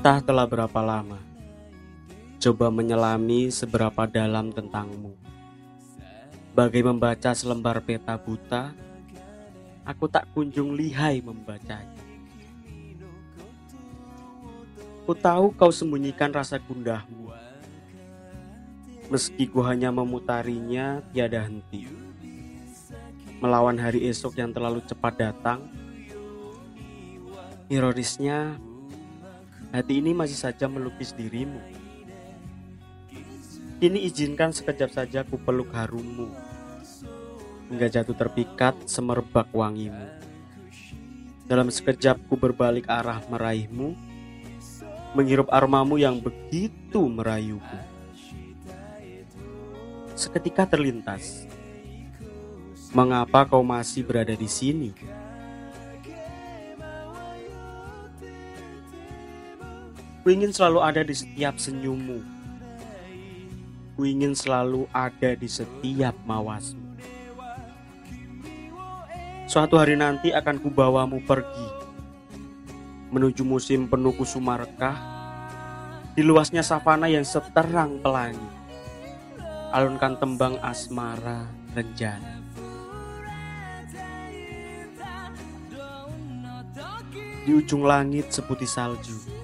Entah telah berapa lama, coba menyelami seberapa dalam tentangmu. Bagai membaca selembar peta buta, aku tak kunjung lihai membacanya. Ku tahu kau sembunyikan rasa gundahmu, meski ku hanya memutarinya tiada henti. Melawan hari esok yang terlalu cepat datang, ironisnya hati ini masih saja melukis dirimu. Kini izinkan sekejap saja ku peluk harummu, hingga jatuh terpikat semerbak wangimu. Dalam sekejap ku berbalik arah meraihmu, menghirup aromamu yang begitu merayuku. Seketika terlintas, mengapa kau masih berada di sini? Ku ingin selalu ada di setiap senyummu. Ku ingin selalu ada di setiap mawasmu. Suatu hari nanti akan kubawamu pergi menuju musim penuh kusuma rekah di luasnya savana yang seterang pelangi. Alunkan tembang asmara renjana. Di ujung langit seputih salju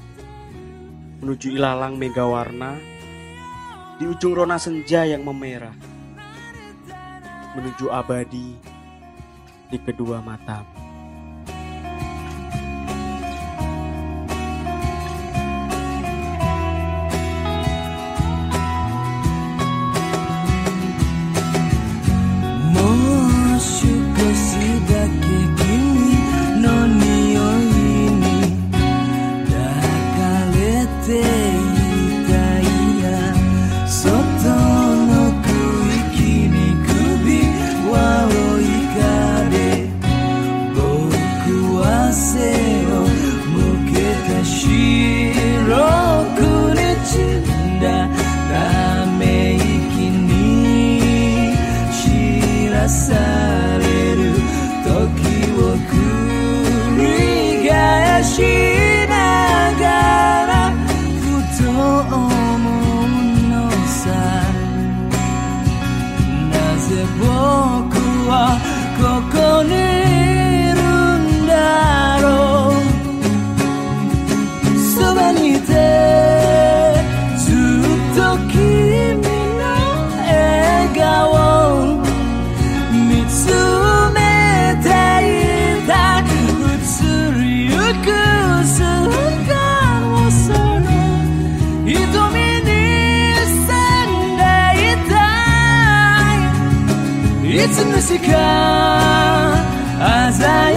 menuju ilalang mega warna di ujung rona senja yang memerah menuju abadi di kedua matamu. day. oh, oh. It's in the sky As I